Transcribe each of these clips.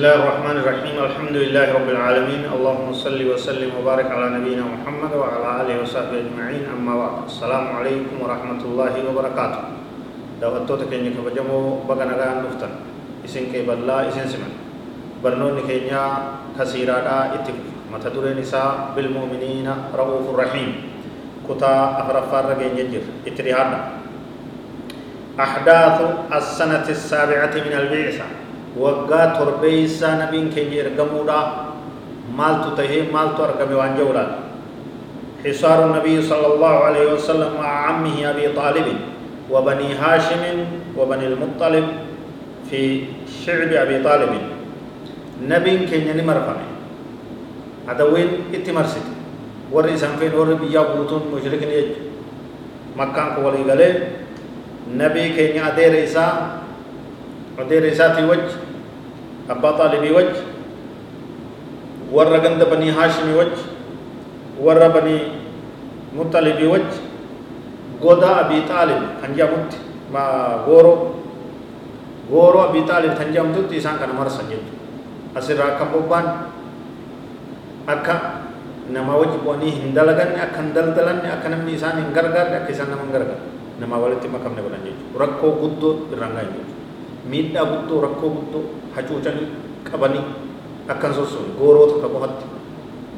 الله الرحمن الرحيم الحمد لله رب العالمين اللهم صل وسلم وبارك على نبينا محمد وعلى آله وصحبه أجمعين أما بعد السلام عليكم ورحمة الله وبركاته دعوتك كينيا كبجمو بغنغان نفتن اسن كي بلا اسن سمن برنون كينيا كثيرا دا اتف متدور نساء بالمؤمنين رؤوف الرحيم كتا أفرفار رجين يجر اتريهانا أحداث السنة السابعة من البعثة waggaa torbeeysaa nabiin keenya ergamuudha maaltu tahee maaltu argame waan jawlaan حصار النبي صلى الله عليه وسلم مع عمه أبي طالب وبني هاشم وبني المطلب في شعب أبي طالب. نبي كن نمر فمي هذا وين؟ اتمرست ورئي سنفين ورئي بيا بوتون مشرك نيج. مكان قولي قال نبي كن أدير إسا أدير إساتي وجه. أبا طالبي وجه ورّا قند بني هاشمي وجه ورّا بني مطلبي وجه قودا أبي طالب كان جامت ما غورو غورو أبي طالب كان جامت إسان كان مرسا جد أسرع كم ببان أكا nama wajji bu'anii hin dalaganne akka hin daldalanne akka namni isaan hin gargaarre akka isaan nama hin gargaarre nama walitti makamne godhan miidhaa guddoo rakkoo guddoo hacuucanii qabanii akkan sossoon gooroo tokko qofatti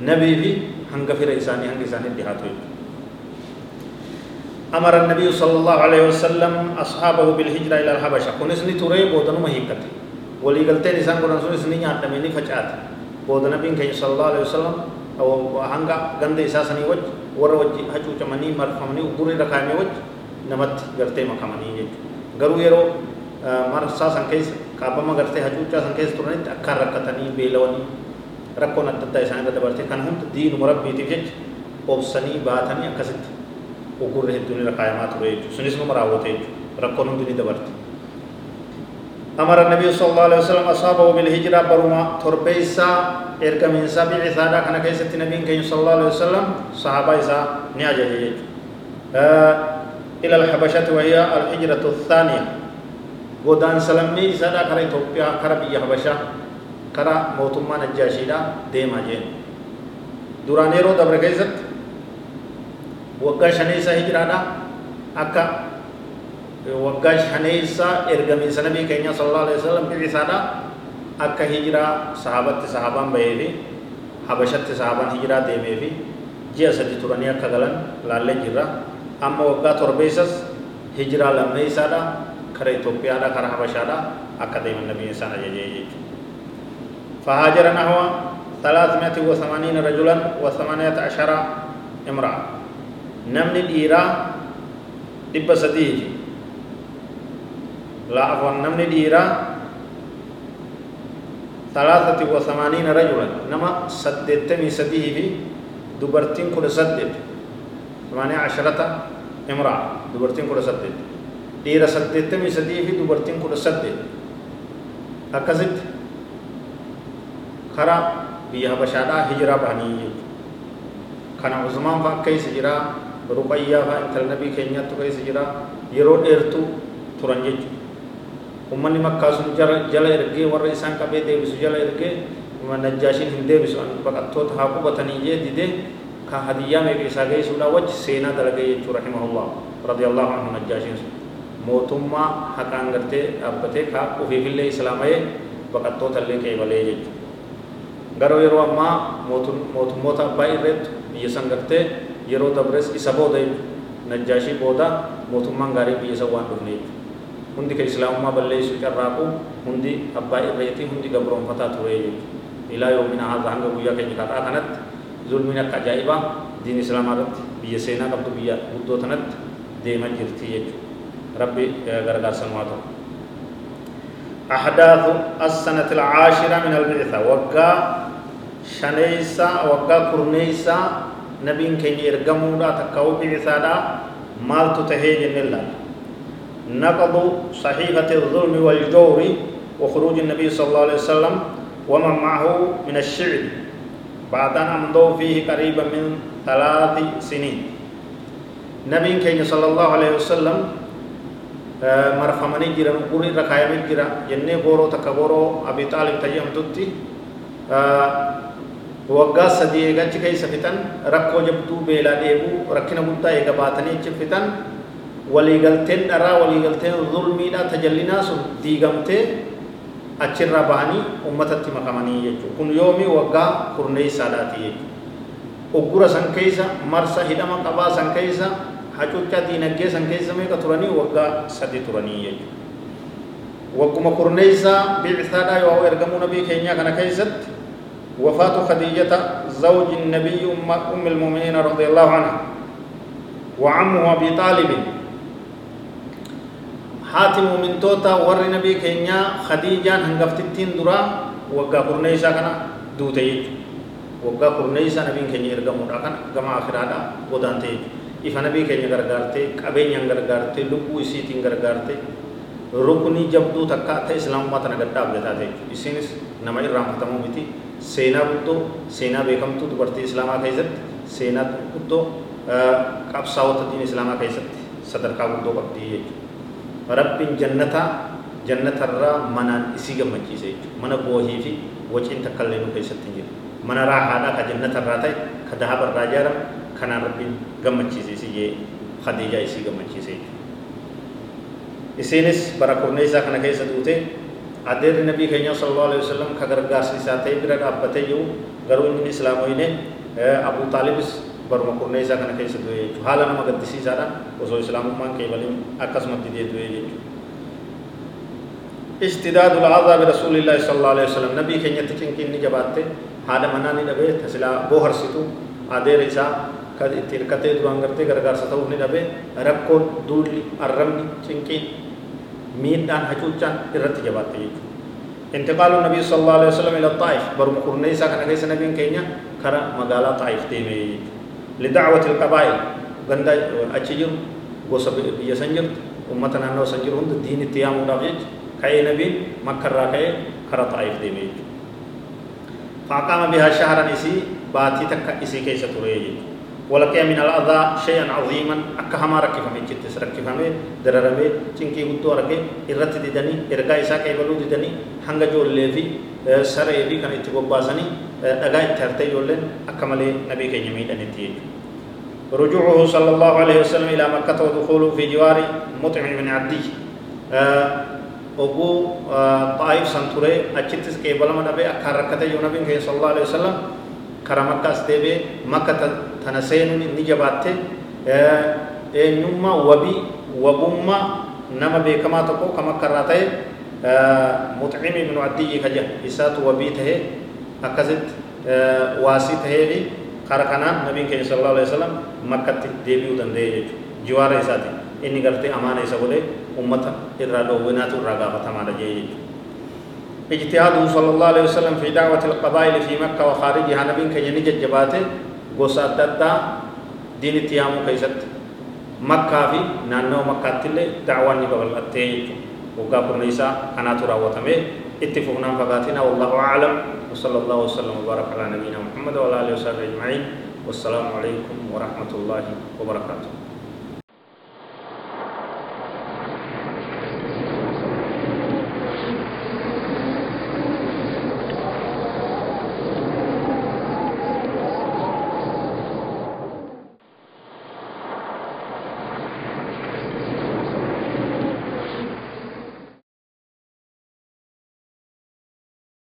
nabii fi hanga fira isaanii hanga isaanii dhihaatu jechuudha. أمر النبي صلى الله عليه وسلم أصحابه بالهجرة إلى الحبشة كن اسني تري بودن ما هيكت ولي قلتين إنسان كن سو اسني نيات مني فجأت بودن بين كي صلى الله عليه وسلم أو هنگا غند إساسني وج ور وج هجو چمني مرفمني وغوري ركامي وج نمت قرتي مكمني جت غرو يرو marsaa san keessa kaabama gartee hacuuccaa san keessa turanitti akkaan rakkatanii beelawanii rakkoon adda addaa isaan irra dabarte kan hunda diinuma rabbiitiif jecha obsanii baatanii akkasitti uggurri hedduun irra kaayamaa ture jechuudha sunis nama raawwate jechuudha rakkoon hundi ni dabarte. أمر النبي صلى الله عليه وسلم أصحابه بالهجرة برما تربيسا إرقم إنسا بعثادا كان كيسة النبي كي صلى الله عليه وسلم صحابة إسا آه إلى الحبشة وهي الهجرة الثانية godaan salammii isaadha kara Itoophiyaa kara biyya Habashaa kara mootummaa Najjaashiidha deemaa jeen duraan yeroo dabre keessatti waggaa shaneessa hijiraadha akka waggaa shaneessa ergamiinsa nabii keenya sallallahu alaihi wasallam bi'isaadha akka hijiraa sahabatti sahabaan bahee fi Habashatti sahabaan hijiraa deemee fi ji'a sadi turanii akka galan laallee jirra amma waggaa torbeessas hijiraa lammeessaadha كره إثيوبيا كره حبشا دا أكدم النبي إنسان أجيجي فهاجر نحو 380 رجلا و18 امرأة نمن الإيرا دب سديه لا عفوا نمن الإيرا ثلاثة وثمانين رجلا نما سدتمي سديه في دبرتين كل سدد ثمانية عشرة امرأة دبرتين كل سدد dhiira saddeettamii sadii fi dubartiin kudha saddeet akkasitti karaa biyya habashaadhaa hijiraa bahanii jechuudha kana usmaan fa'aa keessa jira ruqayyaa fa'aa intala nabii keenyaattu keessa jira yeroo dheertuu turan jechuudha ummanni makkaa sun jala ergee warra isaan qabee deebisu jala ergee najjaashiin hin deebisu baqattoota haa qubatanii jee didee ka hadiyyaa meeqa isaa geessuudhaa wajji seenaa dalagee jechuu rahimahullah radiyallahu anhu najjaashiin sun mootummaa haqaan gartee dhaabbatee ka ofiifillee islaamayee baqattoota illee qeebalee jechuudha. Garuu yeroo ammaa mootummoota abbaa irreettu biyya san gartee yeroo dabres isa booda najjaashii booda mootummaan gaarii biyya san waan dhufne jechuudha. Hundi ka islaamummaa balleessuu carraaqu hundi abbaa irreetii hundi gabroonfataa ture jechuudha. Ilaa yoomina haadha hanga guyyaa keenya kadhaa kanatti zulmiin akka ajaa'ibaa diin islaamaa irratti biyya seenaa qabdu biyya guddoo tanatti deemaa jirti jechuudha. Gargaarsan haa ta'u أحداث السنة العاشرة من البعثة. وقا شنيسا وقا كرنيسا نبين كي يرقموا لا تكاو بعثة لا مال تتهيج الله نقض صحيفة الظلم والجور وخروج النبي صلى الله عليه وسلم ومن معه من الشعب. بعد أن أمضوا فيه قريبا من ثلاث سنين. نبي كي صلى الله عليه وسلم marfamanii jiran guri irra kaayamee jira jennee booroo takka booroo abi xaalib tayyamtutti waggaa sadii eegachi keessa fitan rakkoo jabduu beelaa dheebuu rakkina guddaa eega baatanii achi fitan waliigalteen dharaa waliigalteen zulmiidha tajallinaa sun diigamtee achirraa bahanii ummatatti makamanii jechuudha kun yoomii waggaa kurneessaadhaati jechuudha uggura san keessa marsa hidhama qabaa san keessa حچوچا دین اگے سنگے سمے کترنی وگا سدی ترنی یے وکما قرنیسا بیعثا دا یو ارگمو نبی کینیا کنا کیسد وفات خدیجة زوج النبي أم أم المؤمنين رضي الله عنها. وعمه أبي طالب. حاتم من توتا ور نبي كينيا خديجة هنغفتتين درا وقا قرنيسا كنا دوتيت وقا قرنيسا نبي كينيا رقمونا كنا كما آخرانا ودانتيت ifa nabii keenya gargaartee qabeenyaan gargaartee lubbuu isiitiin gargaartee rukunii jabduu takka ta'e islaamummaa tana gad dhaabbataa ta'e isinis nama irraanfatamuu miti seenaa guddoo seenaa beekamtuu dubartii islaamaa keessatti seenaa guddoo qabsaa'ota diin islaamaa keessatti sadarkaa guddoo qabdii jechuudha rabbiin jannataa jannatarraa manaan isii gammachiise jechuudha mana boohii fi waciin takka illee nu keessatti hin jiru mana raahaadhaa ka jannatarraa ta'e ka dahabarraa ijaarame kanaan rabbiin gammachiise isii khadiijaa isii gammachiise isiinis bara kurneessaa kana keessa duute adeerri nabii keenya sallallahu alaihi wasallam ka gargaarsiisaa ta'e bira dhaabbatee jiru garuu inni islaamoyne abu taalibis baruma kurneessaa kana keessa du'e jechuudha haala nama gaddisiisaadhaan osoo islaamummaan kee waliin akkasumatti dee du'e jechuudha. اشتداد العذاب برسول الله صلى الله عليه وسلم نبي تچنكين ni jabaatte haadha manaa ni dhabe tasilaa booharsitu adeera isaa kan itti hirkatee duraan gartee gargaarsa ta'uuf ni dhabe. Rakkoon duulli arrabni cinqiin miidhaan hacuuccaan irratti jabaatte jechuudha. انتقال النبي صلى الله عليه وسلم إلى الطائف برم قرنيسا كان كيس نبي كينيا كرا مقالة طائف ديمي لدعوة القبائل غندا أتشجر غوسا بيا سنجر أمتنا نو سنجر هند دين التيام ودافج كأي نبي مكة راكي كرا طائف ديمي فأقام بها شهرا إسي باتي تك إسي كيسة تريجي ولقي من الأذى شيئا عظيما أكهما ركفمي جتس ركفمي دررمي تنكي هدو أرغي إرت ددني إرغا إسا كيبلو ددني جو لفي سر إبي كان اتبو باسني أغا اترتي يولن أكمل نبي كي يميد أنتي رجوعه صلى الله عليه وسلم إلى مكة ودخوله في جوار مطعم من عبدي ogu طائف سنتوري أجتس كيبلما نبي أكاركته يونبين كي صلى الله عليه وسلم kara makkaas deebee makka tana seenuun ni jabaatte eenyummaa wabii wabummaa nama beekamaa tokko ka makka irraa ta'e muxcimi ibnu addiyyi ka jedha isaatu wabii tahee akkasitti waasii tahee fi kara kanaan nabiin keenya sallallahu alaihi wasallam makkatti deebi'uu danda'e jechuudha jiwaara isaati inni gartee amaana isa godhee ummata irraa dhoowwinaatu irraa gaafatamaadha jee jechuudha اجتهاده صلى الله عليه وسلم في دعوة القبائل في مكة وخارجها. نبين كي نجد جباته قصة دادا دين التيام كيست. مكة في نانو مكة تلي دعوة نبغل التيج وقابر نيسا أنا ترى وتمي اتفقنا فقاتنا. والله أعلم. وصلى الله وسلم وبارك على نبينا محمد وعلى آله وصحبه أجمعين. والسلام عليكم ورحمة الله وبركاته.